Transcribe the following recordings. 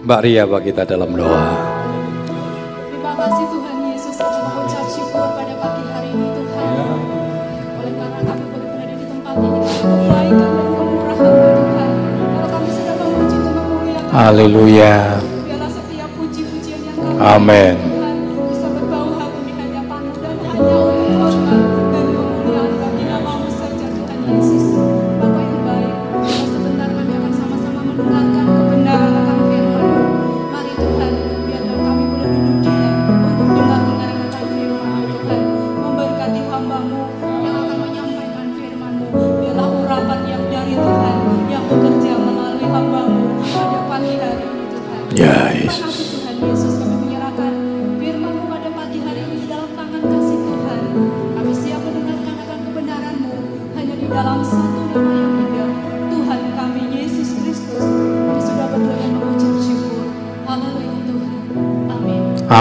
Mbak Ria bagi kita dalam doa. Terima kasih Tuhan Yesus kami mengucap syukur pada pagi hari ini Tuhan. Oleh karena kami boleh berada di tempat ini kebaikan dan kemurahan Tuhan. Kalau kami sudah memuji dan memuliakan Haleluya. biarlah setiap puji-pujian yang kami Amin.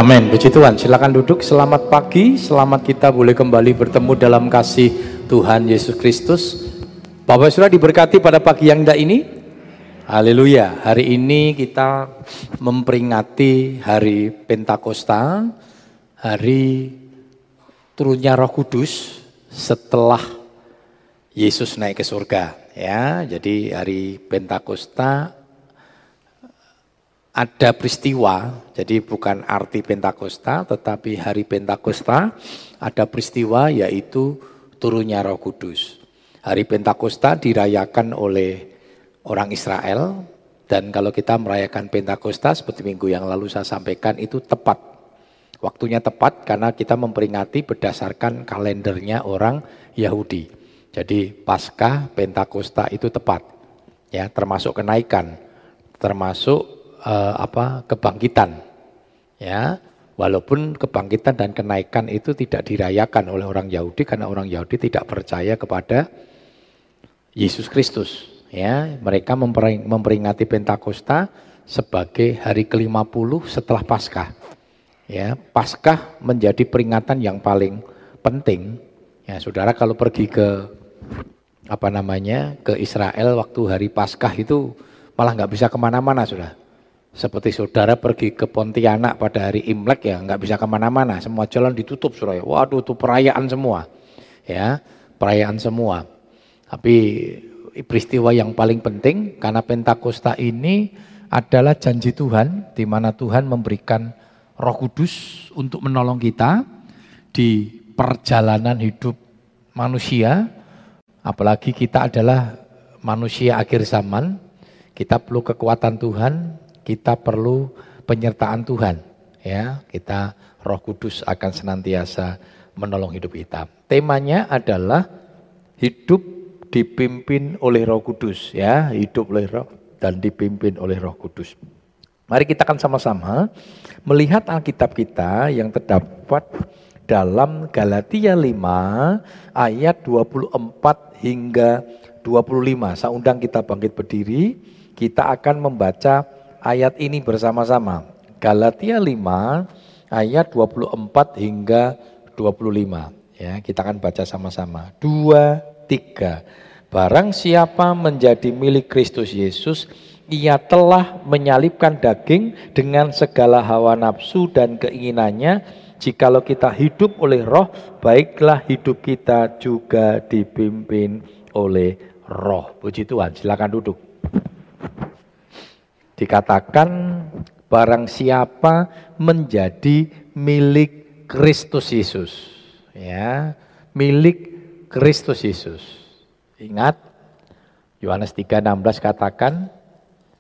Amin. Puji Tuhan. Silakan duduk. Selamat pagi. Selamat kita boleh kembali bertemu dalam kasih Tuhan Yesus Kristus. Bapak sudah diberkati pada pagi yang indah ini. Haleluya. Hari ini kita memperingati hari Pentakosta, hari turunnya Roh Kudus setelah Yesus naik ke surga. Ya, jadi hari Pentakosta ada peristiwa, jadi bukan arti Pentakosta, tetapi hari Pentakosta ada peristiwa yaitu turunnya Roh Kudus. Hari Pentakosta dirayakan oleh orang Israel dan kalau kita merayakan Pentakosta seperti minggu yang lalu saya sampaikan itu tepat. Waktunya tepat karena kita memperingati berdasarkan kalendernya orang Yahudi. Jadi Paskah Pentakosta itu tepat. Ya, termasuk kenaikan, termasuk eh, apa kebangkitan. Ya, walaupun kebangkitan dan kenaikan itu tidak dirayakan oleh orang Yahudi karena orang Yahudi tidak percaya kepada Yesus Kristus. Ya, mereka mempering- memperingati Pentakosta sebagai hari ke-50 setelah Paskah. Ya, Paskah menjadi peringatan yang paling penting. Ya, Saudara kalau pergi ke apa namanya ke Israel waktu hari Paskah itu malah nggak bisa ke mana-mana sudah. Seperti saudara pergi ke Pontianak pada hari Imlek ya nggak bisa ke mana-mana, semua jalan ditutup sudah. Waduh itu perayaan semua, ya perayaan semua. Tapi peristiwa yang paling penting karena Pentakosta ini adalah janji Tuhan di mana Tuhan memberikan Roh Kudus untuk menolong kita di perjalanan hidup manusia Apalagi kita adalah manusia akhir zaman, kita perlu kekuatan Tuhan, kita perlu penyertaan Tuhan. Ya, kita Roh Kudus akan senantiasa menolong hidup kita. Temanya adalah hidup dipimpin oleh Roh Kudus, ya, hidup oleh Roh dan dipimpin oleh Roh Kudus. Mari kita akan sama-sama melihat Alkitab kita yang terdapat dalam Galatia 5 ayat 24 hingga 25. Saya undang kita bangkit berdiri, kita akan membaca ayat ini bersama-sama. Galatia 5 ayat 24 hingga 25. Ya, kita akan baca sama-sama. Dua, tiga. Barang siapa menjadi milik Kristus Yesus, ia telah menyalipkan daging dengan segala hawa nafsu dan keinginannya. Jikalau kita hidup oleh roh, baiklah hidup kita juga dipimpin oleh roh. Puji Tuhan, silakan duduk. Dikatakan barang siapa menjadi milik Kristus Yesus. Ya, milik Kristus Yesus. Ingat Yohanes 3:16 katakan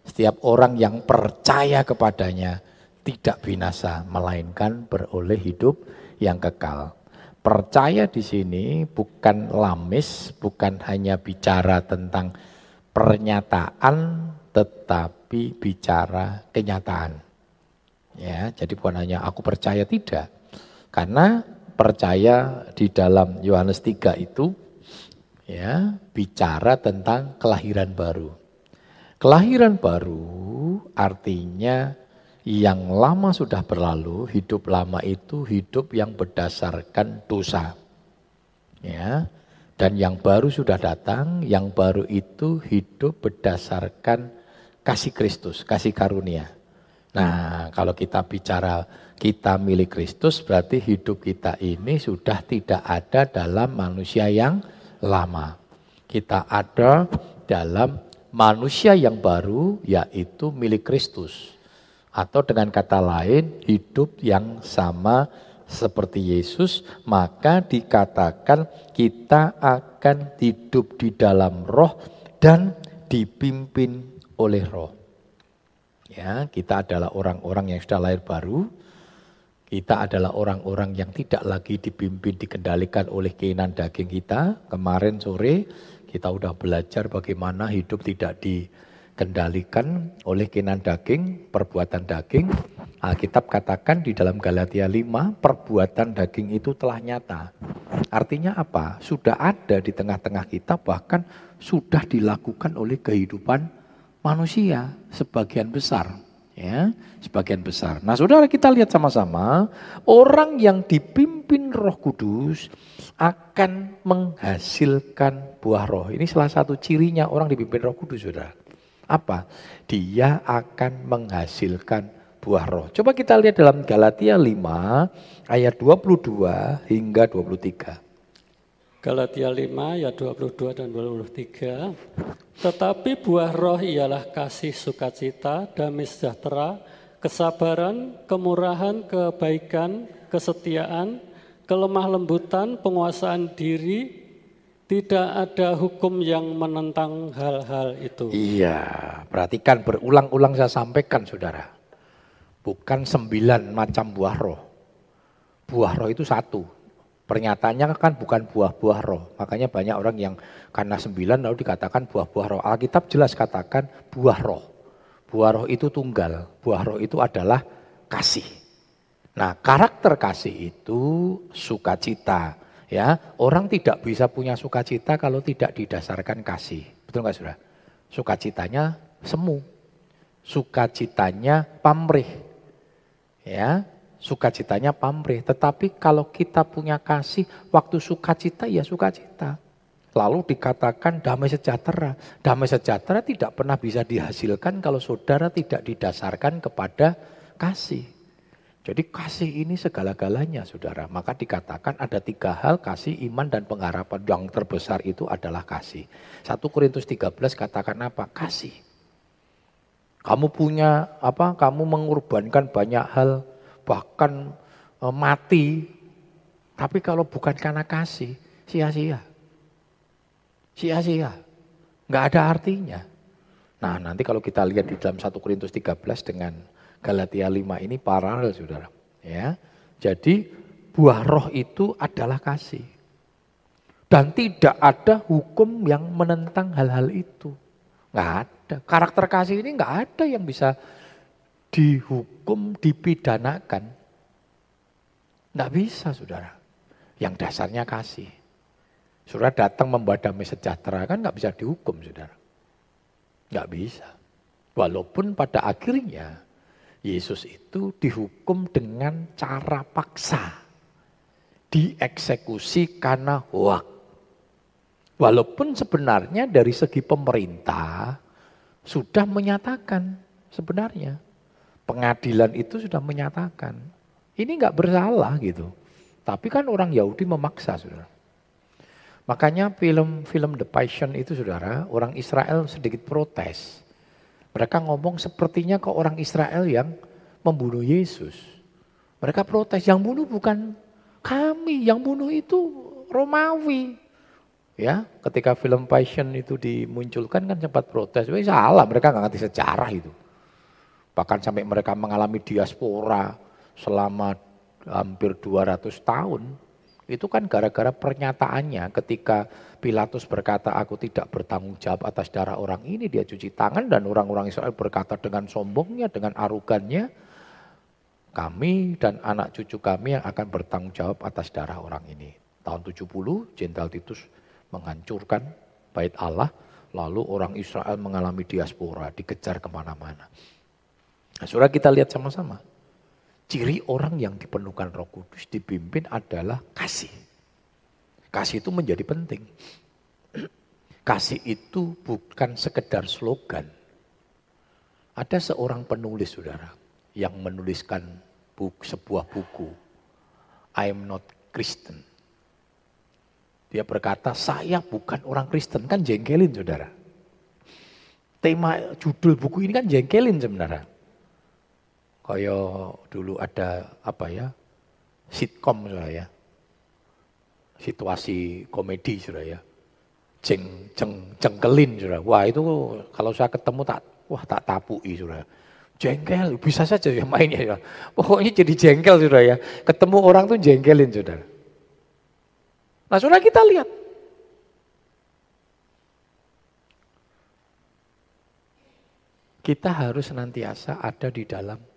setiap orang yang percaya kepadanya tidak binasa melainkan beroleh hidup yang kekal. Percaya di sini bukan lamis, bukan hanya bicara tentang pernyataan tetapi bicara kenyataan. Ya, jadi bukan hanya aku percaya tidak. Karena percaya di dalam Yohanes 3 itu ya bicara tentang kelahiran baru. Kelahiran baru artinya yang lama sudah berlalu, hidup lama itu hidup yang berdasarkan dosa. Ya. Dan yang baru sudah datang, yang baru itu hidup berdasarkan kasih Kristus, kasih karunia. Nah, kalau kita bicara kita milik Kristus berarti hidup kita ini sudah tidak ada dalam manusia yang lama. Kita ada dalam manusia yang baru yaitu milik Kristus. Atau dengan kata lain hidup yang sama seperti Yesus, maka dikatakan kita akan hidup di dalam roh dan dipimpin oleh roh. Ya, kita adalah orang-orang yang sudah lahir baru. Kita adalah orang-orang yang tidak lagi dipimpin, dikendalikan oleh keinginan daging kita. Kemarin sore kita sudah belajar bagaimana hidup tidak dikendalikan oleh keinginan daging, perbuatan daging. Alkitab katakan di dalam Galatia 5, perbuatan daging itu telah nyata. Artinya apa? Sudah ada di tengah-tengah kita, bahkan sudah dilakukan oleh kehidupan manusia sebagian besar ya sebagian besar. Nah, Saudara kita lihat sama-sama orang yang dipimpin Roh Kudus akan menghasilkan buah roh. Ini salah satu cirinya orang dipimpin Roh Kudus, Saudara. Apa? Dia akan menghasilkan buah roh. Coba kita lihat dalam Galatia 5 ayat 22 hingga 23. Galatia 5 ayat 22 dan 23. Tetapi buah roh ialah kasih sukacita, damai sejahtera, kesabaran, kemurahan, kebaikan, kesetiaan, kelemah lembutan, penguasaan diri, tidak ada hukum yang menentang hal-hal itu. Iya, perhatikan berulang-ulang saya sampaikan saudara. Bukan sembilan macam buah roh. Buah roh itu satu, Pernyataannya kan bukan buah-buah roh. Makanya banyak orang yang karena sembilan lalu dikatakan buah-buah roh. Alkitab jelas katakan buah roh. Buah roh itu tunggal. Buah roh itu adalah kasih. Nah karakter kasih itu sukacita. Ya, orang tidak bisa punya sukacita kalau tidak didasarkan kasih. Betul nggak saudara? Sukacitanya semu. Sukacitanya pamrih. Ya, sukacitanya pamrih. Tetapi kalau kita punya kasih, waktu sukacita ya sukacita. Lalu dikatakan damai sejahtera. Damai sejahtera tidak pernah bisa dihasilkan kalau saudara tidak didasarkan kepada kasih. Jadi kasih ini segala-galanya saudara. Maka dikatakan ada tiga hal kasih, iman, dan pengharapan. Yang terbesar itu adalah kasih. 1 Korintus 13 katakan apa? Kasih. Kamu punya apa? Kamu mengorbankan banyak hal bahkan e, mati. Tapi kalau bukan karena kasih, sia-sia. Sia-sia. Nggak ada artinya. Nah nanti kalau kita lihat di dalam 1 Korintus 13 dengan Galatia 5 ini paralel saudara. Ya, Jadi buah roh itu adalah kasih. Dan tidak ada hukum yang menentang hal-hal itu. Nggak ada. Karakter kasih ini nggak ada yang bisa dihukum, dipidanakan. Tidak bisa saudara. Yang dasarnya kasih. Saudara datang membawa damai sejahtera kan nggak bisa dihukum saudara. Nggak bisa. Walaupun pada akhirnya Yesus itu dihukum dengan cara paksa. Dieksekusi karena hoak. Walaupun sebenarnya dari segi pemerintah sudah menyatakan sebenarnya pengadilan itu sudah menyatakan ini nggak bersalah gitu. Tapi kan orang Yahudi memaksa, saudara. Makanya film-film The Passion itu, saudara, orang Israel sedikit protes. Mereka ngomong sepertinya ke orang Israel yang membunuh Yesus. Mereka protes, yang bunuh bukan kami, yang bunuh itu Romawi. Ya, ketika film Passion itu dimunculkan kan sempat protes, salah, mereka nggak ngerti sejarah itu. Bahkan sampai mereka mengalami diaspora selama hampir 200 tahun. Itu kan gara-gara pernyataannya ketika Pilatus berkata aku tidak bertanggung jawab atas darah orang ini. Dia cuci tangan dan orang-orang Israel berkata dengan sombongnya, dengan arugannya. Kami dan anak cucu kami yang akan bertanggung jawab atas darah orang ini. Tahun 70 Jenderal Titus menghancurkan bait Allah. Lalu orang Israel mengalami diaspora, dikejar ke mana-mana. Nah, kita lihat sama-sama. Ciri orang yang dipenuhkan roh kudus dipimpin adalah kasih. Kasih itu menjadi penting. Kasih itu bukan sekedar slogan. Ada seorang penulis saudara. yang menuliskan buku, sebuah buku. I am not Kristen. Dia berkata, saya bukan orang Kristen. Kan jengkelin saudara. Tema judul buku ini kan jengkelin sebenarnya. Kayak dulu ada apa ya, sitkom saudara ya. Situasi komedi saudara ya. Jeng, jeng, jengkelin saudara. Wah itu kalau saya ketemu tak, wah tak tapui saudara. Jengkel, bisa saja ya mainnya ya. Pokoknya jadi jengkel saudara ya. Ketemu orang tuh jengkelin saudara. Nah saudara kita lihat. Kita harus senantiasa ada di dalam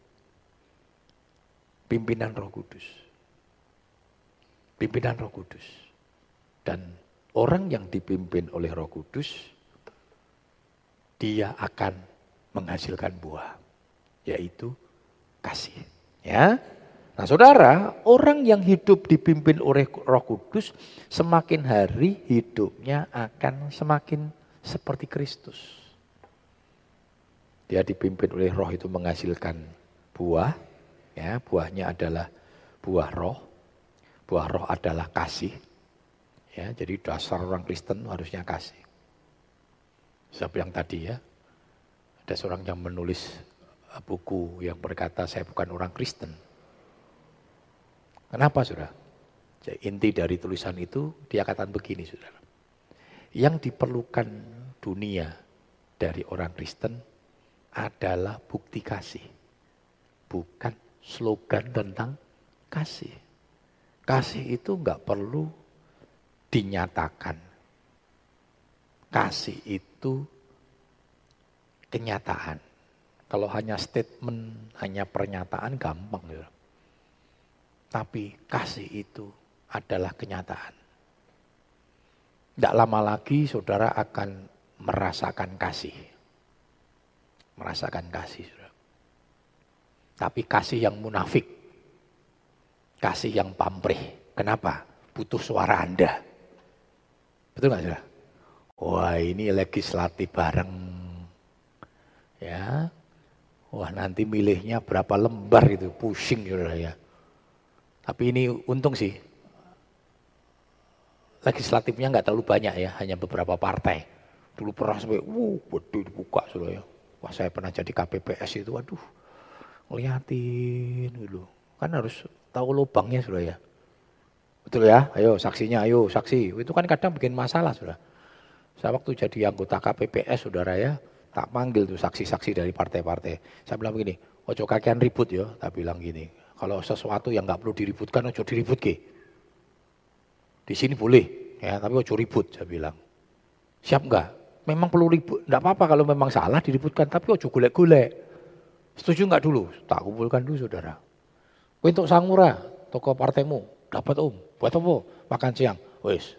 pimpinan roh kudus. Pimpinan roh kudus. Dan orang yang dipimpin oleh roh kudus, dia akan menghasilkan buah. Yaitu kasih. Ya, Nah saudara, orang yang hidup dipimpin oleh roh kudus, semakin hari hidupnya akan semakin seperti Kristus. Dia dipimpin oleh roh itu menghasilkan buah, ya buahnya adalah buah roh, buah roh adalah kasih. Ya, jadi dasar orang Kristen harusnya kasih. Sebab yang tadi ya, ada seorang yang menulis buku yang berkata saya bukan orang Kristen, Kenapa saudara? Inti dari tulisan itu dia katakan begini saudara. Yang diperlukan dunia dari orang Kristen adalah bukti kasih. Bukan slogan tentang kasih. Kasih itu nggak perlu dinyatakan. Kasih itu kenyataan. Kalau hanya statement, hanya pernyataan gampang. Saudara. Tapi kasih itu adalah kenyataan. Tidak lama lagi saudara akan merasakan kasih. Merasakan kasih. Tapi kasih yang munafik. Kasih yang pamrih. Kenapa? Butuh suara Anda. Betul nggak saudara? Wah ini legislatif bareng. Ya. Wah nanti milihnya berapa lembar itu. Pusing saudara ya. Tapi ini untung sih, legislatifnya nggak terlalu banyak ya, hanya beberapa partai. Dulu pernah sampai, wuh, waduh dibuka sudah ya. Wah saya pernah jadi KPPS itu, waduh, ngeliatin dulu. Kan harus tahu lubangnya sudah ya. Betul ya, ayo saksinya, ayo saksi. Itu kan kadang bikin masalah sudah. Saya waktu jadi anggota KPPS saudara ya, tak panggil tuh saksi-saksi dari partai-partai. Saya bilang begini, ojo kakean ribut ya, tak bilang gini. Kalau sesuatu yang nggak perlu diributkan, ojo diribut ke. Di sini boleh, ya, tapi ojo ribut, saya bilang. Siap nggak? Memang perlu ribut, nggak apa-apa kalau memang salah diributkan, tapi ojo golek-golek. Setuju nggak dulu? Tak kumpulkan dulu saudara. Untuk sangura, toko partaimu, dapat om, buat apa? Makan siang. Wes,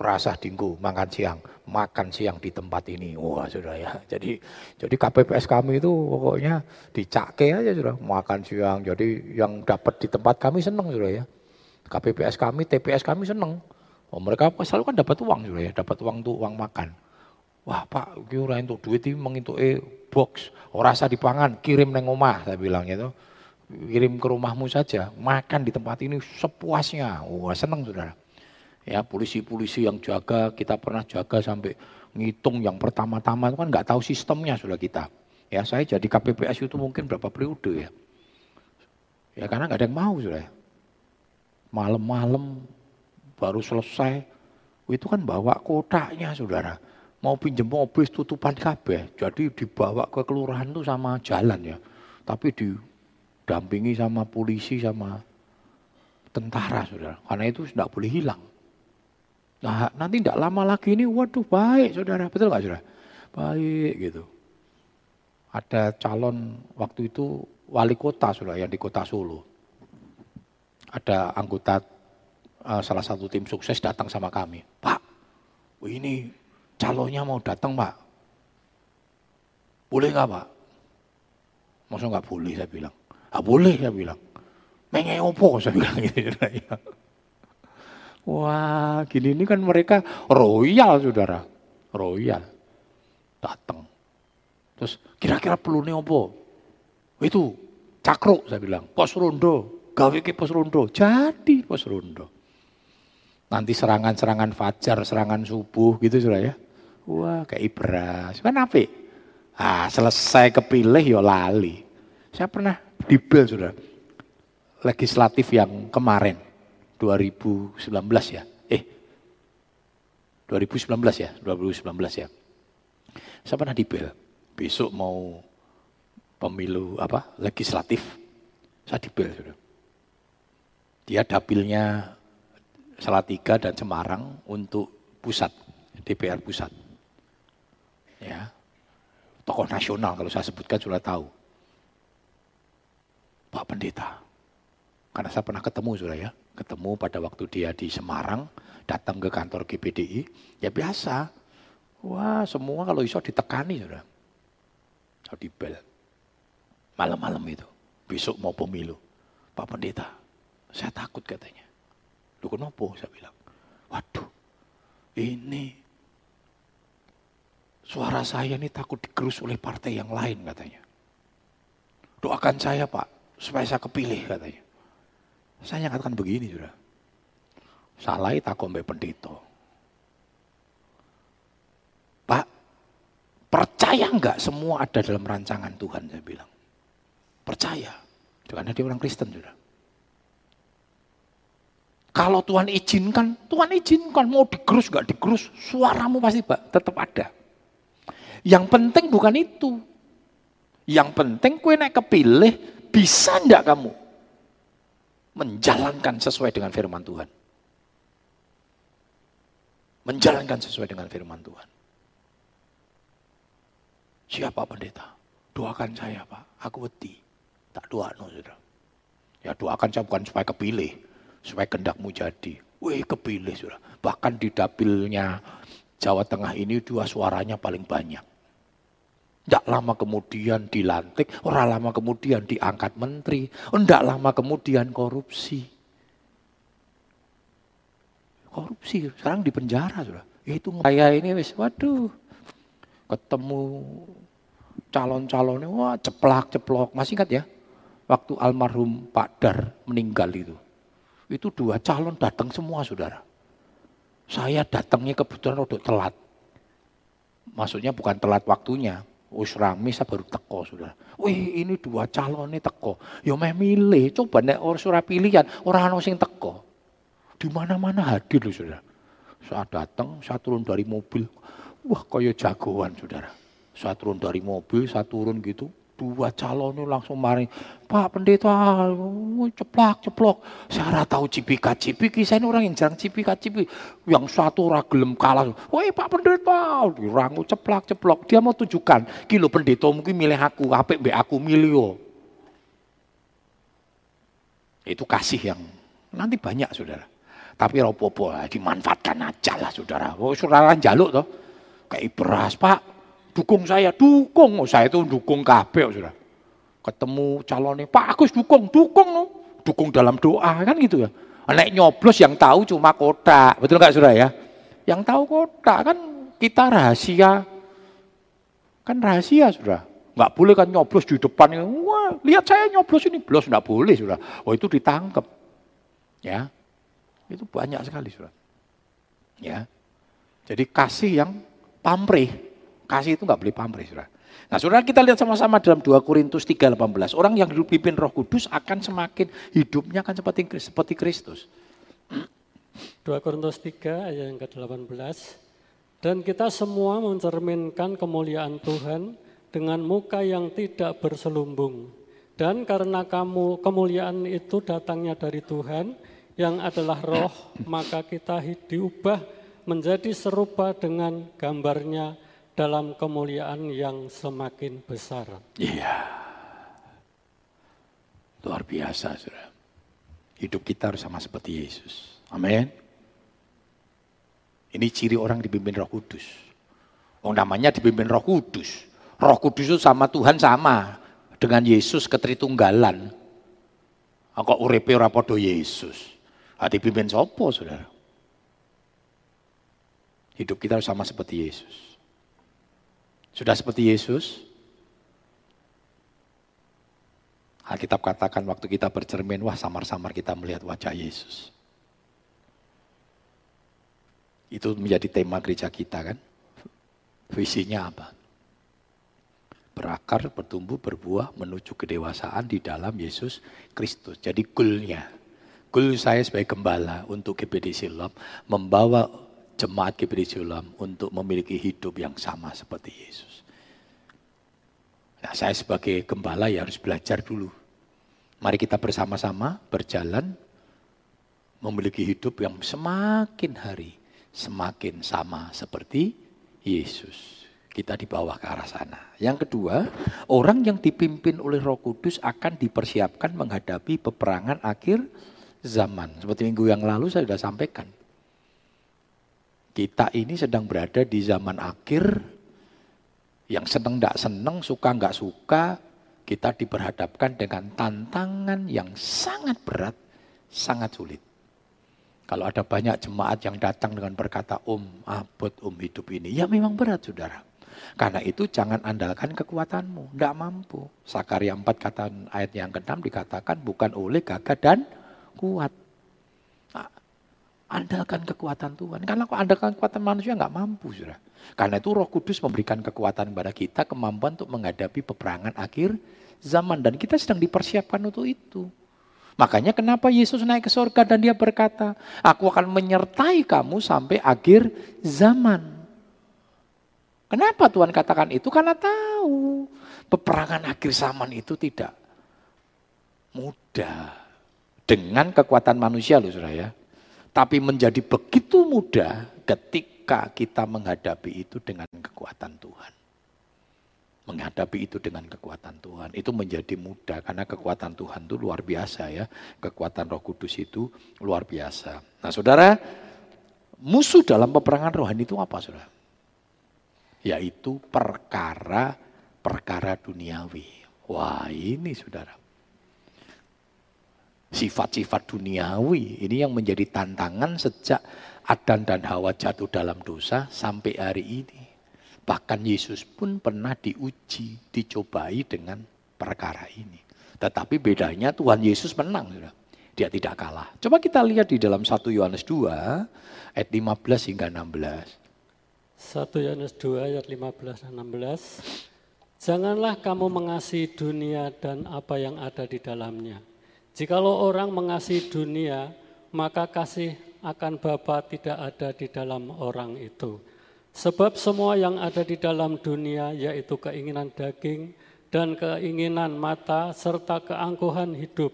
rasa dinggu makan siang, makan siang di tempat ini. Wah sudah ya. Jadi jadi KPPS kami itu pokoknya dicake aja sudah makan siang. Jadi yang dapat di tempat kami seneng sudah ya. KPPS kami, TPS kami seneng. Oh, mereka selalu kan dapat uang sudah ya, dapat uang tuh uang makan. Wah Pak, kira untuk duit ini mengintuk e box, oh, rasa dipangan, kirim neng omah, saya bilang gitu. Kirim ke rumahmu saja, makan di tempat ini sepuasnya. Wah seneng saudara. Ya, polisi-polisi yang jaga, kita pernah jaga sampai ngitung yang pertama-tama itu kan nggak tahu sistemnya sudah kita. Ya, saya jadi KPPS itu mungkin berapa periode ya. Ya karena nggak ada yang mau sudah. Malam-malam baru selesai, itu kan bawa kotaknya saudara. Mau pinjem mobil tutupan kabeh, jadi dibawa ke kelurahan itu sama jalan ya. Tapi didampingi sama polisi sama tentara saudara. Karena itu tidak boleh hilang. Nah nanti tidak lama lagi ini, waduh baik saudara, betul nggak saudara? Baik gitu. Ada calon waktu itu wali kota saudara yang di kota Solo. Ada anggota uh, salah satu tim sukses datang sama kami. Pak, ini calonnya mau datang pak. Boleh nggak pak? Masa nggak boleh saya bilang. Ah boleh saya bilang. Mengeopo saya bilang gitu. Wah, gini ini kan mereka royal, saudara. Royal. Datang. Terus kira-kira perlu apa? Itu cakruk saya bilang, pos rondo, gawe ke pos rondo, jadi pos rondo. Nanti serangan-serangan fajar, serangan subuh gitu sudah ya. Wah kayak beras, kan apa? Ah selesai kepilih ya lali. Saya pernah dibel sudah, legislatif yang kemarin, 2019 ya. Eh, 2019 ya, 2019 ya. Saya pernah dibel, besok mau pemilu apa legislatif, saya dibel sudah. Dia dapilnya Salatiga dan Semarang untuk pusat, DPR pusat. Ya, tokoh nasional kalau saya sebutkan sudah tahu. Pak Pendeta, karena saya pernah ketemu sudah ya, ketemu pada waktu dia di Semarang, datang ke kantor GPDI, ya biasa. Wah semua kalau iso ditekani sudah. Di bel. Malam-malam itu, besok mau pemilu. Pak Pendeta, saya takut katanya. Lu kenapa? Saya bilang, waduh, ini suara saya ini takut digerus oleh partai yang lain katanya. Doakan saya Pak, supaya saya kepilih katanya. Saya nyatakan begini sudah. Salah takut mbak pendeta. Pak, percaya nggak semua ada dalam rancangan Tuhan saya bilang. Percaya. Karena dia orang Kristen sudah. Kalau Tuhan izinkan, Tuhan izinkan. Mau digerus gak digerus, suaramu pasti pak, tetap ada. Yang penting bukan itu. Yang penting kue naik kepilih, bisa ndak kamu menjalankan sesuai dengan firman Tuhan. Menjalankan sesuai dengan firman Tuhan. Siapa pendeta? Doakan saya pak, aku wedi. Tak doa no sudah. Ya doakan saya bukan supaya kepilih supaya kendakmu jadi. Wih kepilih sudah. Bahkan di dapilnya Jawa Tengah ini dua suaranya paling banyak. Tidak lama kemudian dilantik, orang lama kemudian diangkat menteri, tidak lama kemudian korupsi. Korupsi, sekarang di penjara sudah. Itu saya ini wis, waduh, ketemu calon-calonnya, wah ceplak-ceplok. Masih ingat ya? Waktu almarhum Pak Dar meninggal itu itu dua calon datang semua saudara. Saya datangnya kebetulan untuk telat. Maksudnya bukan telat waktunya. Wis rame baru teko saudara. Wih ini dua calon ini teko. Ya meh milih. Coba nek orang surah pilihan. Orang ono sing teko. Di mana-mana hadir loh saudara. Saat datang saya turun dari mobil. Wah kaya jagoan saudara. Saya turun dari mobil, saya turun gitu dua calon langsung mari Pak pendeta ceplak ceplok saya tahu cipika cipiki saya ini orang yang jarang cipika cipiki yang satu ragilem kalah. Woi Pak pendeta. Dirangu ceplak ceplok dia mau tunjukkan kilo pendeta mungkin milih aku apa be aku milih itu kasih yang nanti banyak saudara. Tapi ropopo dimanfaatkan aja lah saudara. Oh saudara jaluk toh. Kayak beras pak dukung saya, dukung. Oh, saya itu dukung kabeh sudah. Ketemu calonnya, Pak Agus dukung, dukung no. Dukung dalam doa kan gitu ya. Nek nyoblos yang tahu cuma kota, betul nggak sudah ya? Yang tahu kota kan kita rahasia, kan rahasia sudah. Nggak boleh kan nyoblos di depan. Wah, lihat saya nyoblos ini, blos nggak boleh sudah. Oh itu ditangkap, ya. Itu banyak sekali sudah. Ya. Jadi kasih yang pamrih, Kasih itu nggak boleh pamrih, saudara. Nah, saudara kita lihat sama-sama dalam 2 Korintus 3:18. Orang yang dipimpin Roh Kudus akan semakin hidupnya akan seperti seperti Kristus. 2 Korintus 3 ayat yang ke-18. Dan kita semua mencerminkan kemuliaan Tuhan dengan muka yang tidak berselumbung. Dan karena kamu kemuliaan itu datangnya dari Tuhan yang adalah roh, maka kita diubah menjadi serupa dengan gambarnya dalam kemuliaan yang semakin besar. Iya. Luar biasa, Saudara. Hidup kita harus sama seperti Yesus. Amin. Ini ciri orang dipimpin Roh Kudus. Oh namanya dipimpin Roh Kudus. Roh Kudus itu sama Tuhan sama dengan Yesus ketritunggalan. Kok uripe ora padha Yesus. Hati pimpin sopo, Saudara? Hidup kita harus sama seperti Yesus. Sudah seperti Yesus? Alkitab katakan waktu kita bercermin, wah samar-samar kita melihat wajah Yesus. Itu menjadi tema gereja kita kan. Visinya apa? Berakar, bertumbuh, berbuah, menuju kedewasaan di dalam Yesus Kristus. Jadi goalnya, goal saya sebagai gembala untuk GBD Siloam, membawa jemaat GBD Siloam untuk memiliki hidup yang sama seperti Yesus. Nah saya sebagai gembala ya harus belajar dulu. Mari kita bersama-sama berjalan memiliki hidup yang semakin hari semakin sama seperti Yesus. Kita di bawah ke arah sana. Yang kedua, orang yang dipimpin oleh Roh Kudus akan dipersiapkan menghadapi peperangan akhir zaman. Seperti minggu yang lalu saya sudah sampaikan. Kita ini sedang berada di zaman akhir yang senang tidak senang, suka nggak suka, kita diperhadapkan dengan tantangan yang sangat berat, sangat sulit. Kalau ada banyak jemaat yang datang dengan berkata, Om, abot, Om hidup ini. Ya memang berat, saudara. Karena itu jangan andalkan kekuatanmu. Tidak mampu. Sakaria 4 kata ayat yang ke-6 dikatakan bukan oleh gagah dan kuat. Andalkan kekuatan Tuhan. Karena kalau andalkan kekuatan manusia nggak mampu, saudara. Karena itu roh kudus memberikan kekuatan kepada kita, kemampuan untuk menghadapi peperangan akhir zaman. Dan kita sedang dipersiapkan untuk itu. Makanya kenapa Yesus naik ke surga dan dia berkata, aku akan menyertai kamu sampai akhir zaman. Kenapa Tuhan katakan itu? Karena tahu peperangan akhir zaman itu tidak mudah. Dengan kekuatan manusia loh saudara ya. Tapi menjadi begitu mudah ketika kita menghadapi itu dengan kekuatan Tuhan menghadapi itu dengan kekuatan Tuhan. Itu menjadi mudah karena kekuatan Tuhan itu luar biasa ya. Kekuatan Roh Kudus itu luar biasa. Nah, Saudara, musuh dalam peperangan rohani itu apa, Saudara? Yaitu perkara-perkara duniawi. Wah, ini Saudara. Sifat-sifat duniawi ini yang menjadi tantangan sejak Adan dan Hawa jatuh dalam dosa sampai hari ini. Bahkan Yesus pun pernah diuji, dicobai dengan perkara ini. Tetapi bedanya Tuhan Yesus menang. Dia tidak kalah. Coba kita lihat di dalam 1 Yohanes 2 ayat 15 hingga 16. 1 Yohanes 2 ayat 15 dan 16. Janganlah kamu mengasihi dunia dan apa yang ada di dalamnya. Jikalau orang mengasihi dunia, maka kasih akan Bapa tidak ada di dalam orang itu. Sebab semua yang ada di dalam dunia yaitu keinginan daging dan keinginan mata serta keangkuhan hidup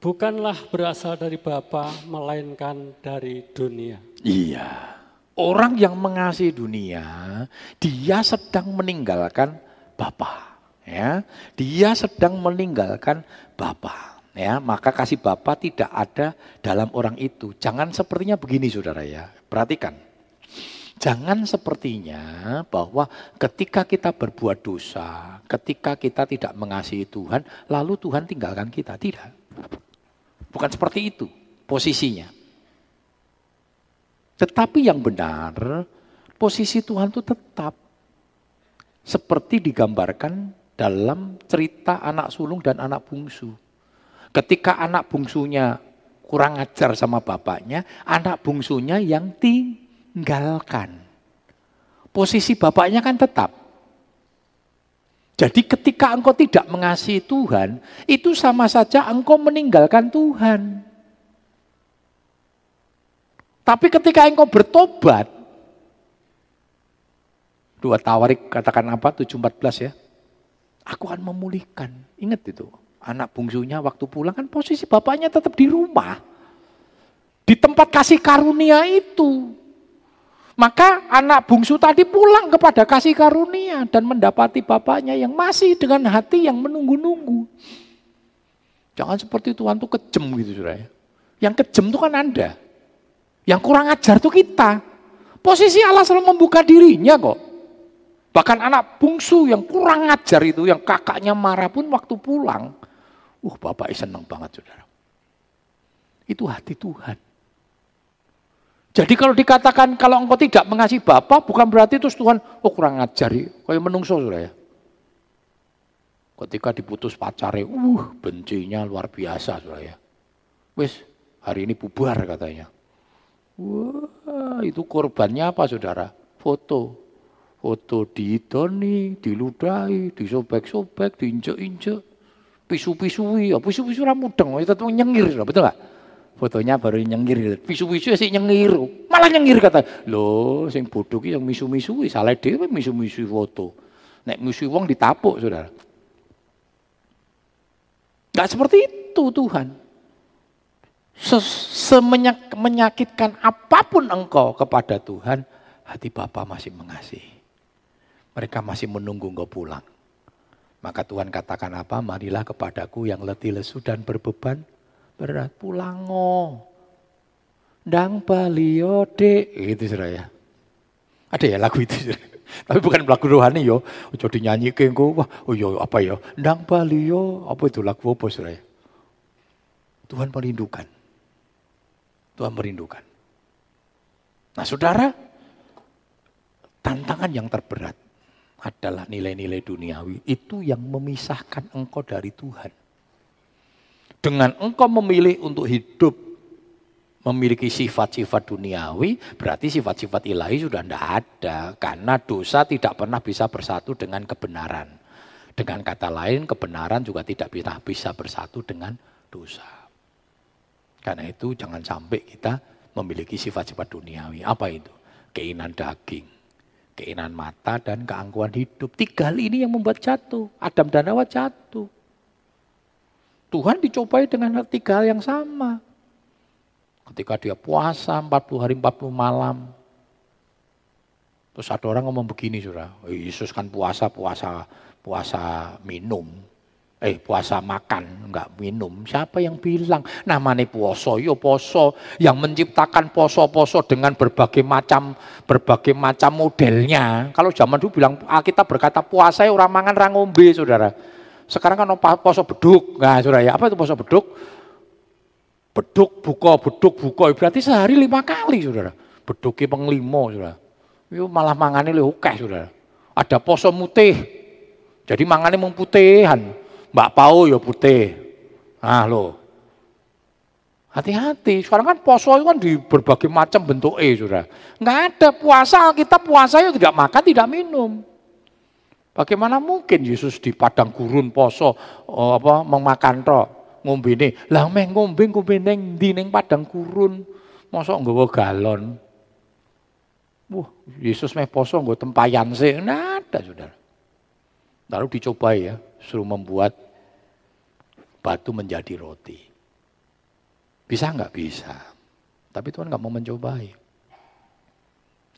bukanlah berasal dari Bapa melainkan dari dunia. Iya. Orang yang mengasihi dunia, dia sedang meninggalkan Bapa. Ya, dia sedang meninggalkan Bapa. Ya, maka kasih Bapa tidak ada dalam orang itu. Jangan sepertinya begini, saudara ya. Perhatikan. Jangan sepertinya bahwa ketika kita berbuat dosa, ketika kita tidak mengasihi Tuhan, lalu Tuhan tinggalkan kita. Tidak. Bukan seperti itu posisinya. Tetapi yang benar, posisi Tuhan itu tetap seperti digambarkan dalam cerita anak sulung dan anak bungsu. Ketika anak bungsunya kurang ajar sama bapaknya, anak bungsunya yang tinggalkan. Posisi bapaknya kan tetap. Jadi ketika engkau tidak mengasihi Tuhan, itu sama saja engkau meninggalkan Tuhan. Tapi ketika engkau bertobat, dua tawarik katakan apa, 714 ya. Aku akan memulihkan. Ingat itu, anak bungsunya waktu pulang kan posisi bapaknya tetap di rumah. Di tempat kasih karunia itu. Maka anak bungsu tadi pulang kepada kasih karunia dan mendapati bapaknya yang masih dengan hati yang menunggu-nunggu. Jangan seperti Tuhan tuh kejem gitu saudara. Yang kejem itu kan Anda. Yang kurang ajar tuh kita. Posisi Allah selalu membuka dirinya kok. Bahkan anak bungsu yang kurang ajar itu, yang kakaknya marah pun waktu pulang. Uh, bapak senang banget saudara. Itu hati Tuhan. Jadi kalau dikatakan kalau engkau tidak mengasihi Bapa, bukan berarti terus Tuhan, oh kurang ngajari, kayak menungso ya. Ketika diputus pacare, uh bencinya luar biasa saudara ya. Wis, hari ini bubar katanya. Wah, itu korbannya apa saudara? Foto. Foto diidoni, diludahi, disobek-sobek, diinjek-injek, pisu-pisui. Ya, pisu-pisu ora mudeng, itu tuh nyengir, betul nggak? Fotonya baru nyengir, pisu-pisu sih nyengir, malah nyengir kata. Loh, sing bodoh yang misu-misui, salah dhewe misu-misui foto. Nek misu wong ditapuk, Saudara. Enggak seperti itu Tuhan. Semenyak menyakitkan apa pun engkau kepada Tuhan, hati Bapa masih mengasihi. Mereka masih menunggu engkau pulang. Maka Tuhan katakan apa? Marilah kepadaku yang letih lesu dan berbeban berat. Pulango. Dang balio dek. Itu ya. Ada ya lagu itu Tapi bukan lagu rohani yo. Ojo dinyanyi ke engko. Wah, oh yo apa yo? Dang balio. Apa itu lagu apa ya? Tuhan merindukan. Tuhan merindukan. Nah saudara, tantangan yang terberat adalah nilai-nilai duniawi. Itu yang memisahkan engkau dari Tuhan. Dengan engkau memilih untuk hidup memiliki sifat-sifat duniawi, berarti sifat-sifat ilahi sudah tidak ada. Karena dosa tidak pernah bisa bersatu dengan kebenaran. Dengan kata lain, kebenaran juga tidak bisa, bisa bersatu dengan dosa. Karena itu jangan sampai kita memiliki sifat-sifat duniawi. Apa itu? Keinginan daging, keinginan mata, dan keangkuhan hidup. Tiga hal ini yang membuat jatuh. Adam dan Hawa jatuh. Tuhan dicobai dengan tiga hal yang sama. Ketika dia puasa 40 hari 40 malam. Terus ada orang ngomong begini sudah, Yesus kan puasa, puasa, puasa minum eh puasa makan enggak minum. Siapa yang bilang? Namanya poso yo poso yang menciptakan poso-poso dengan berbagai macam berbagai macam modelnya. Kalau zaman dulu bilang kita berkata puasa ya orang mangan orang ngombe saudara. Sekarang kan poso beduk. Nah saudara ya apa itu poso beduk? Beduk buka beduk buka. Berarti sehari lima kali saudara. Beduknya penglimo saudara. Itu malah mangane lebih saudara. Ada poso mutih. Jadi mangane memputihan Mbak Pau ya putih. Ah lo. Hati-hati, sekarang kan poso itu kan di berbagai macam bentuk E, sudah. Enggak ada puasa, kita puasa ya tidak makan, tidak minum. Bagaimana mungkin Yesus di padang gurun poso oh, apa memakan roh ngombe ini. Lah meh ngombe ngombe neng di neng padang gurun. Mosok nggawa galon. Wah, Yesus meh poso nggo tempayan sih. Nah, ada Saudara. Lalu dicoba ya, suruh membuat batu menjadi roti. Bisa nggak? Bisa. Tapi Tuhan nggak mau mencobai.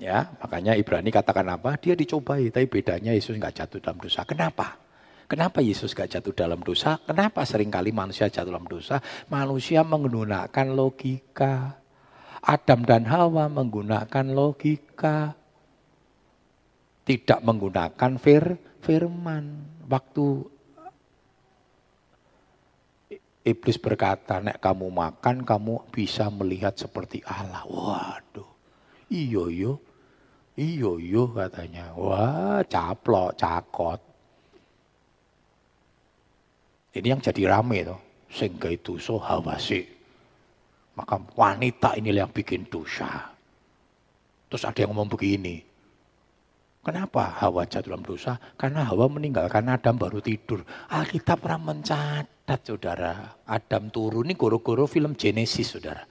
Ya, makanya Ibrani katakan apa? Dia dicobai, tapi bedanya Yesus nggak jatuh dalam dosa. Kenapa? Kenapa Yesus nggak jatuh dalam dosa? Kenapa sering kali manusia jatuh dalam dosa? Manusia menggunakan logika. Adam dan Hawa menggunakan logika. Tidak menggunakan fir, firman. Waktu iblis berkata, nek kamu makan kamu bisa melihat seperti Allah. Waduh, iyo yo, iyo yo katanya. Wah, caplok, cakot. Ini yang jadi rame tuh. Sehingga itu so hawasi. Maka wanita ini yang bikin dosa. Terus ada yang ngomong begini, Kenapa Hawa jatuh dalam dosa? Karena Hawa meninggal, karena Adam baru tidur. Alkitab pernah mencatat, saudara. Adam turun ini goro-goro film Genesis, saudara.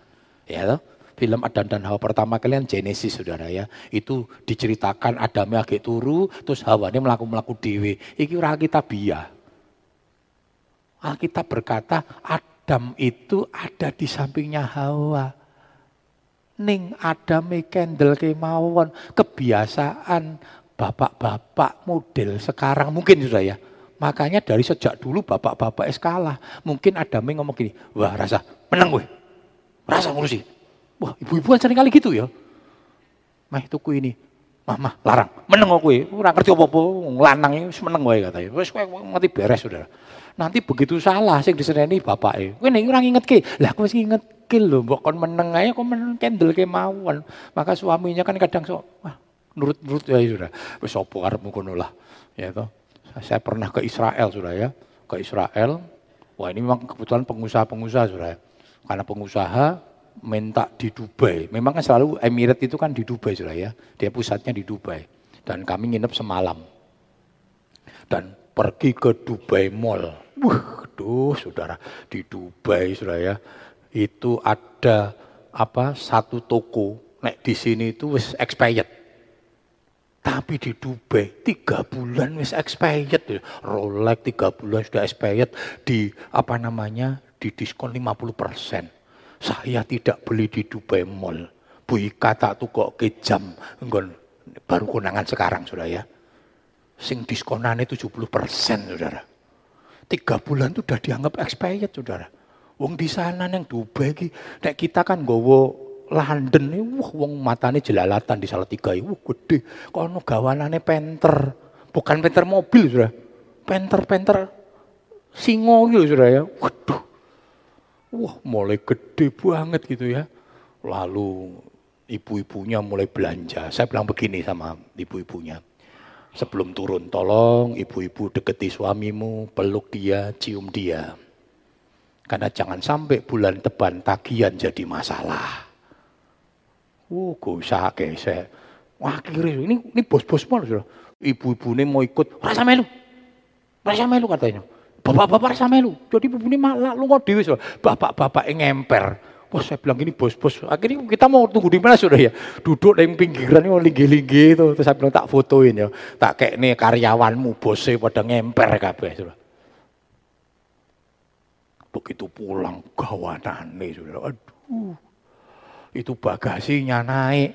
Ya toh? Film Adam dan Hawa pertama kalian Genesis, saudara ya. Itu diceritakan Adamnya agak turu, terus Hawa ini melaku-melaku dewi. Iki ora Alkitabiah. Alkitab berkata Adam itu ada di sampingnya Hawa ning adame kendel kemawon kebiasaan bapak-bapak model sekarang mungkin sudah ya. Makanya dari sejak dulu bapak-bapak eskalah. Mungkin ada yang ngomong gini, wah rasa menang gue. Rasa ngurusi. Wah ibu-ibu kan sering kali gitu ya. Mah tuku ini. Mama larang, meneng gue, ora ngerti apa-apa, lanang iki meneng gue katanya. Wis kowe ngerti beres Saudara. Nanti begitu salah sing diseneni bapake. Kowe nek ora ngingetke. Lah kowe sing ngingetke lho, mbok kon meneng ae kok meneng kendel kemawon. Maka suaminya kan kadang so, wah nurut-nurut ya sudah. Wis apa arepmu kono lah. Ya toh. Saya pernah ke Israel, sudah ya. Ke Israel. Wah ini memang kebetulan pengusaha-pengusaha, sudah ya. Karena pengusaha minta di Dubai. Memang kan selalu Emirat itu kan di Dubai, sudah ya. Dia pusatnya di Dubai. Dan kami nginep semalam. Dan pergi ke Dubai Mall. Wah, duh, saudara, di Dubai, sudah ya. Itu ada apa satu toko, nek di sini itu expired tapi di Dubai tiga bulan wis expired, Rolex tiga bulan sudah expired di apa namanya di diskon 50 persen. Saya tidak beli di Dubai Mall. Bu Ika tak tuh kok ke jam, enggak baru konangan sekarang sudah ya. Sing diskonannya 70 persen saudara. Tiga bulan itu sudah dianggap expired saudara. Wong di sana yang Dubai nek kita kan gowo London ini, wah wong matane jelalatan di salah tiga, wah gede. Kono gawanane penter, bukan penter mobil sudah, penter-penter singo gitu sudah ya. Waduh, wah mulai gede banget gitu ya. Lalu ibu-ibunya mulai belanja. Saya bilang begini sama ibu-ibunya. Sebelum turun, tolong ibu-ibu deketi suamimu, peluk dia, cium dia. Karena jangan sampai bulan depan tagihan jadi masalah. Oh, usah gesek. Wah, akhirnya ini ini bos-bos malu sudah. Ibu-ibu ini mau ikut, rasa melu. Rasa melu katanya. Bapak-bapak rasa melu. Jadi ibu ini malah lu nggak dewi Bapak-bapak ngemper. Wah saya bilang ini bos-bos. Akhirnya kita mau tunggu di mana sudah ya? Duduk di pinggiran ini linggi-linggi itu. Terus saya bilang tak fotoin ya. Tak kayak nih karyawanmu bosnya pada ngemper kabeh sudah. Begitu pulang gawanane sudah. Aduh itu bagasinya naik.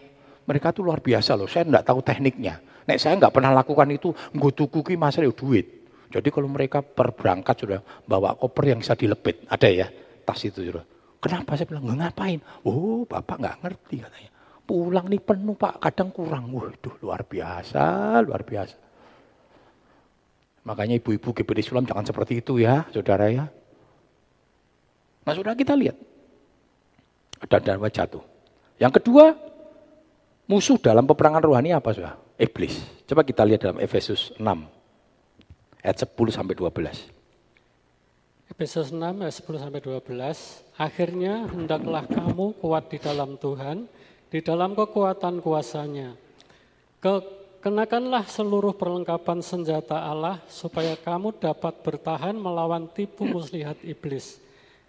Mereka tuh luar biasa loh, saya enggak tahu tekniknya. Nek saya enggak pernah lakukan itu, nggak tuku masalah duit. Jadi kalau mereka berberangkat sudah bawa koper yang bisa dilepit, ada ya tas itu sudah. Kenapa saya bilang ngapain? Oh bapak nggak ngerti katanya. Pulang nih penuh pak, kadang kurang. Waduh luar biasa, luar biasa. Makanya ibu-ibu GPD Sulam jangan seperti itu ya, saudara ya. Nah sudah kita lihat, dan dan jatuh. Yang kedua, musuh dalam peperangan rohani apa sudah? Iblis. Coba kita lihat dalam Efesus 6 ayat 10 sampai 12. Efesus 6 ayat 10 sampai 12. Akhirnya hendaklah kamu kuat di dalam Tuhan, di dalam kekuatan kuasanya. Ke, kenakanlah seluruh perlengkapan senjata Allah supaya kamu dapat bertahan melawan tipu muslihat iblis.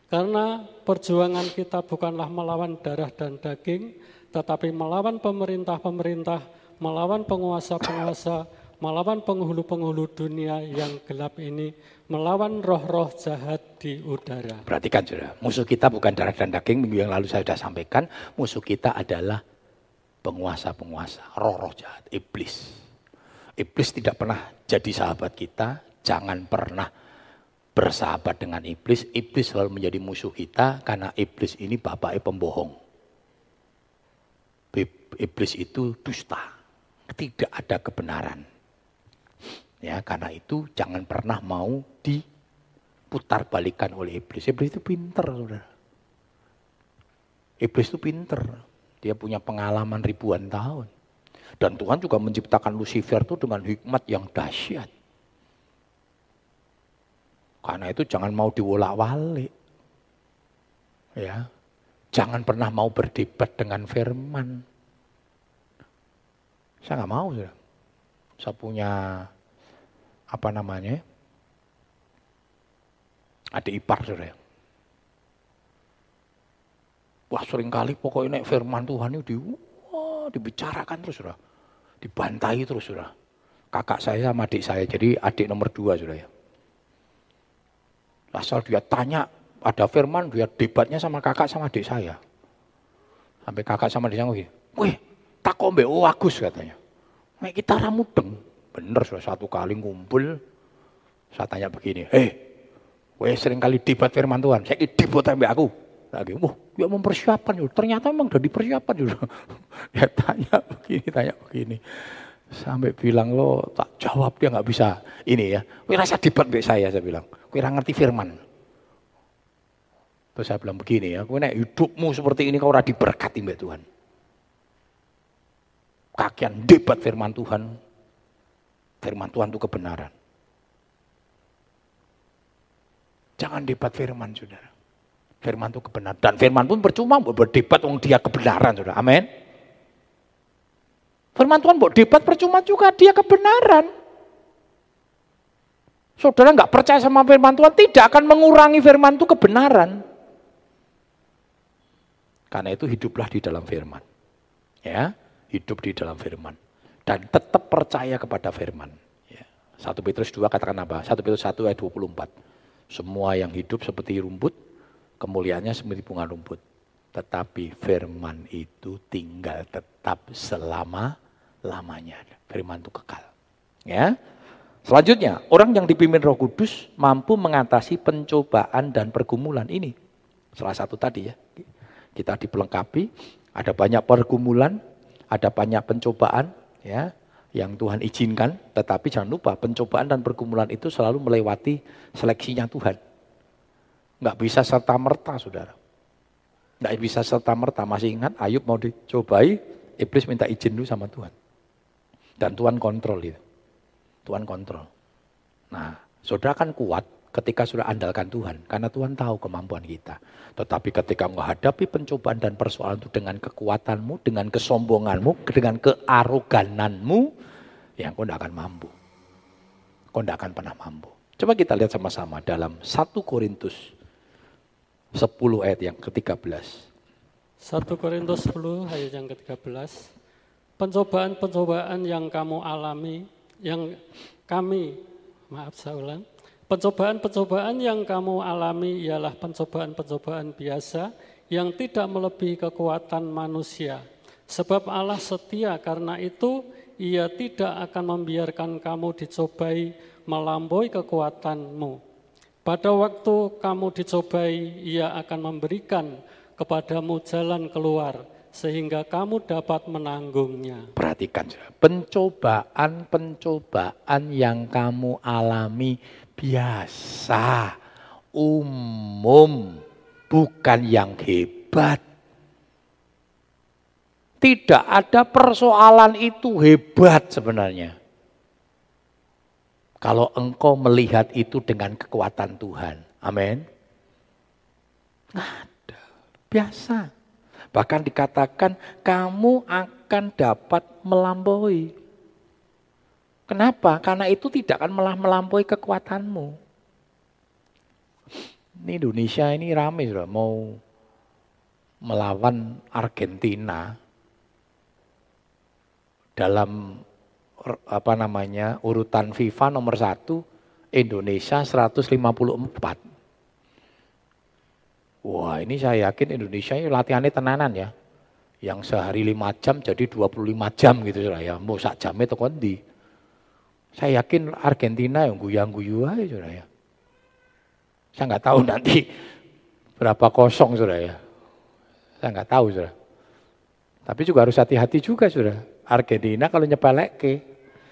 Karena perjuangan kita bukanlah melawan darah dan daging, tetapi melawan pemerintah-pemerintah, melawan penguasa-penguasa, melawan penghulu-penghulu dunia yang gelap ini, melawan roh-roh jahat di udara. Perhatikan sudah, musuh kita bukan darah dan daging, minggu yang lalu saya sudah sampaikan, musuh kita adalah penguasa-penguasa, roh-roh jahat, iblis. Iblis tidak pernah jadi sahabat kita, jangan pernah bersahabat dengan iblis, iblis selalu menjadi musuh kita karena iblis ini bapaknya pembohong. Iblis itu dusta, tidak ada kebenaran. Ya, karena itu jangan pernah mau diputar balikan oleh iblis. Iblis itu pinter, saudara. Iblis itu pinter. Dia punya pengalaman ribuan tahun. Dan Tuhan juga menciptakan Lucifer itu dengan hikmat yang dahsyat. Karena itu jangan mau diwolak-walik. Ya. Jangan pernah mau berdebat dengan firman. Saya nggak mau. Ya. Saya punya apa namanya? Ada ipar saudara. Wah sering kali pokoknya naik firman Tuhan itu di, wah, dibicarakan terus sudah. Dibantai terus sudah. Kakak saya sama adik saya, jadi adik nomor dua sudah ya. Asal dia tanya, ada firman, dia debatnya sama kakak sama adik saya. Sampai kakak sama adik saya ngomong, wih, tak kok mbak Agus katanya. Mek kita ramudeng. Bener, sudah satu kali ngumpul, saya tanya begini, hei, weh sering kali debat firman Tuhan, saya debat mbak aku. Lagi, wah, dia mempersiapkan, ternyata memang udah dipersiapkan juga. dia tanya begini, tanya begini. Sampai bilang lo tak jawab dia nggak bisa ini ya. Wih rasa debat mbak saya saya bilang. Kira ngerti firman. Terus saya bilang begini ya, kowe nek hidupmu seperti ini kau ora diberkati mbak Tuhan. Kakian debat firman Tuhan. Firman Tuhan itu kebenaran. Jangan debat firman, saudara. Firman itu kebenaran. Dan firman pun percuma berdebat wong dia kebenaran, saudara. Amin. Firman Tuhan buat debat percuma juga dia kebenaran. Saudara nggak percaya sama firman Tuhan, tidak akan mengurangi firman itu kebenaran. Karena itu hiduplah di dalam firman. Ya, hidup di dalam firman. Dan tetap percaya kepada firman. Ya. 1 Petrus 2 katakan apa? 1 Petrus 1 ayat 24. Semua yang hidup seperti rumput, kemuliaannya seperti bunga rumput. Tetapi firman itu tinggal tetap selama-lamanya. Firman itu kekal. Ya, Selanjutnya, orang yang dipimpin Roh Kudus mampu mengatasi pencobaan dan pergumulan ini. Salah satu tadi ya. Kita dipelengkapi, ada banyak pergumulan, ada banyak pencobaan ya yang Tuhan izinkan, tetapi jangan lupa pencobaan dan pergumulan itu selalu melewati seleksinya Tuhan. Enggak bisa serta merta, saudara. Enggak bisa serta merta. Masih ingat Ayub mau dicobai, iblis minta izin dulu sama Tuhan. Dan Tuhan kontrol itu. Tuhan kontrol. Nah, saudara kan kuat ketika sudah andalkan Tuhan, karena Tuhan tahu kemampuan kita. Tetapi ketika menghadapi pencobaan dan persoalan itu dengan kekuatanmu, dengan kesombonganmu, dengan kearogananmu, yang kau tidak akan mampu. Kau tidak akan pernah mampu. Coba kita lihat sama-sama dalam 1 Korintus 10 ayat yang ke-13. 1 Korintus 10 ayat yang ke-13. Pencobaan-pencobaan yang kamu alami yang kami, maaf saya ulang, pencobaan-pencobaan yang kamu alami ialah pencobaan-pencobaan biasa yang tidak melebihi kekuatan manusia. Sebab Allah setia karena itu ia tidak akan membiarkan kamu dicobai melampaui kekuatanmu. Pada waktu kamu dicobai, ia akan memberikan kepadamu jalan keluar sehingga kamu dapat menanggungnya. Perhatikan, pencobaan-pencobaan yang kamu alami biasa, umum, bukan yang hebat. Tidak ada persoalan itu hebat sebenarnya. Kalau engkau melihat itu dengan kekuatan Tuhan. Amin. Ada. Biasa. Bahkan dikatakan kamu akan dapat melampaui. Kenapa? Karena itu tidak akan malah melampaui kekuatanmu. Ini Indonesia ini rame sudah mau melawan Argentina dalam apa namanya urutan FIFA nomor satu Indonesia 154 Wah ini saya yakin Indonesia ini latihannya tenanan ya. Yang sehari 5 jam jadi 25 jam gitu lah ya. Mau sak jam itu kondi. Saya yakin Argentina yang guyang-guyu aja sudah ya. Saya nggak tahu nanti berapa kosong sudah ya. Saya nggak tahu sudah. Tapi juga harus hati-hati juga sudah. Argentina kalau nyepelek ke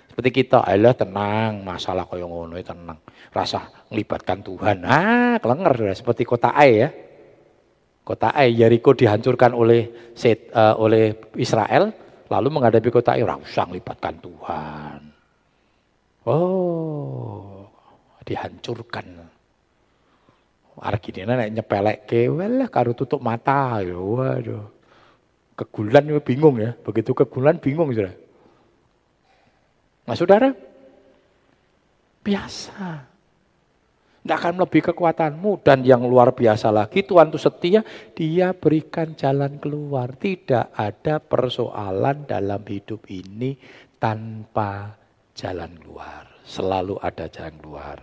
seperti kita, Allah tenang, masalah yang ngono tenang. Rasa melibatkan Tuhan. Ah, kelenger sudah seperti kota Ai ya. Kota Ai, Jericho dihancurkan oleh set, uh, oleh Israel, lalu menghadapi kota Ai, usah libatkan Tuhan. Oh, dihancurkan. Argentina nek nyepelek ke, walah karo tutup mata, ya, waduh. Kegulan bingung ya, begitu kegulan bingung sudah. Nah saudara, biasa. Tidak akan melebihi kekuatanmu. Dan yang luar biasa lagi, Tuhan itu setia, dia berikan jalan keluar. Tidak ada persoalan dalam hidup ini tanpa jalan keluar. Selalu ada jalan keluar.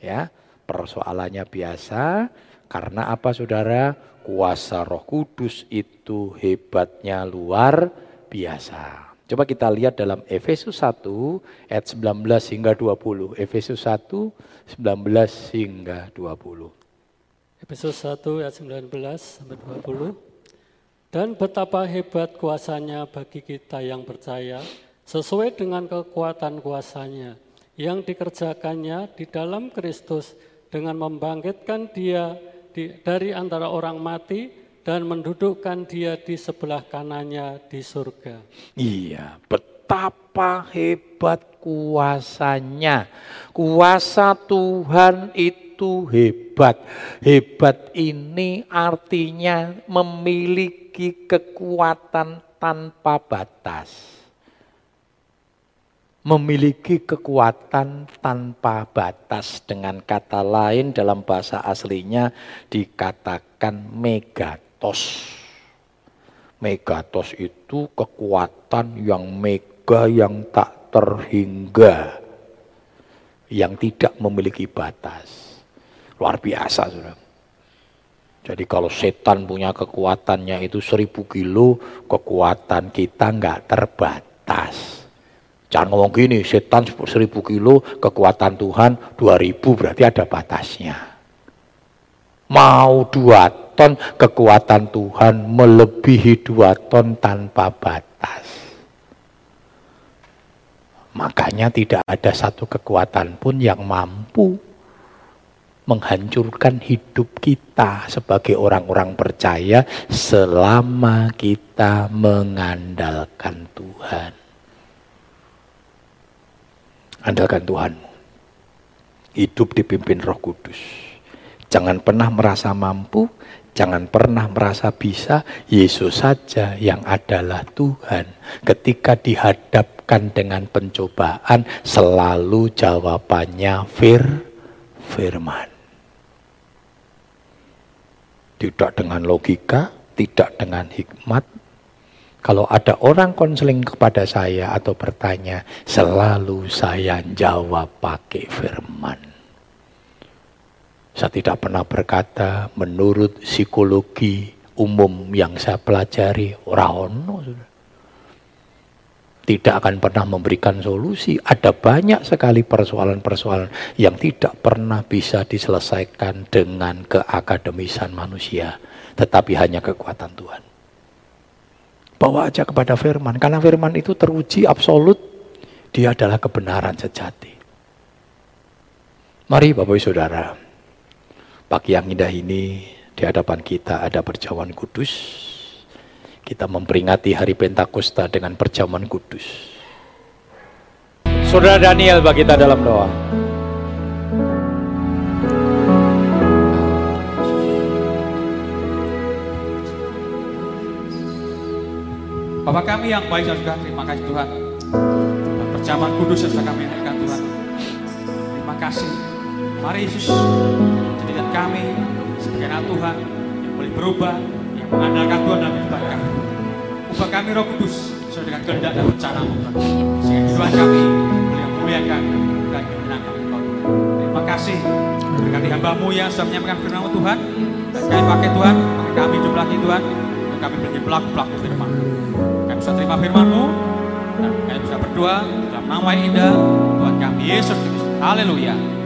Ya, persoalannya biasa, karena apa saudara? Kuasa roh kudus itu hebatnya luar biasa. Coba kita lihat dalam Efesus 1 ayat 19 hingga 20. Efesus 1 19 hingga 20. Efesus 1 ayat 19 sampai 20. Dan betapa hebat kuasanya bagi kita yang percaya sesuai dengan kekuatan kuasanya yang dikerjakannya di dalam Kristus dengan membangkitkan dia di, dari antara orang mati dan mendudukkan dia di sebelah kanannya di surga. Iya, betapa hebat kuasanya. Kuasa Tuhan itu hebat. Hebat ini artinya memiliki kekuatan tanpa batas. Memiliki kekuatan tanpa batas. Dengan kata lain dalam bahasa aslinya dikatakan megatos. Megatos itu kekuatan yang mega yang tak terhingga yang tidak memiliki batas. Luar biasa, saudara. Jadi kalau setan punya kekuatannya itu seribu kilo, kekuatan kita nggak terbatas. Jangan ngomong gini, setan seribu kilo, kekuatan Tuhan dua ribu berarti ada batasnya. Mau dua ton, kekuatan Tuhan melebihi dua ton tanpa batas. Makanya tidak ada satu kekuatan pun yang mampu menghancurkan hidup kita sebagai orang-orang percaya selama kita mengandalkan Tuhan. Andalkan Tuhanmu. Hidup dipimpin roh kudus. Jangan pernah merasa mampu, Jangan pernah merasa bisa, Yesus saja yang adalah Tuhan. Ketika dihadapkan dengan pencobaan, selalu jawabannya fir, firman. Tidak dengan logika, tidak dengan hikmat. Kalau ada orang konseling kepada saya atau bertanya, selalu saya jawab pakai firman. Saya tidak pernah berkata menurut psikologi umum yang saya pelajari, rahono tidak akan pernah memberikan solusi. Ada banyak sekali persoalan-persoalan yang tidak pernah bisa diselesaikan dengan keakademisan manusia, tetapi hanya kekuatan Tuhan. Bawa aja kepada firman, karena firman itu teruji absolut, dia adalah kebenaran sejati. Mari Bapak Ibu Saudara, Pagi yang indah ini di hadapan kita ada perjamuan kudus. Kita memperingati hari Pentakosta dengan perjamuan kudus. Saudara Daniel bagi kita dalam doa. Bapak kami yang baik dan juga terima kasih Tuhan. Dan perjamuan kudus yang sudah kami naikkan Tuhan. Terima kasih. Mari Yesus jadikan kami sebagai anak Tuhan yang boleh berubah, yang mengandalkan Tuhan dalam kehidupan kami. Ubah kami roh kudus sesuai dengan kehendak dan rencana Tuhan. Sehingga kami boleh memuliakan dan menyenangkan Tuhan. Terima kasih. Berkati hambamu yang sudah menyampaikan firman Tuhan. Dan kami pakai Tuhan, pakai kami hidup lagi Tuhan. Untuk kami menjadi pelaku-pelaku firman. Kami bisa terima firman-Mu. Dan kami bisa berdoa dalam nama yang indah Tuhan kami Yesus. Haleluya.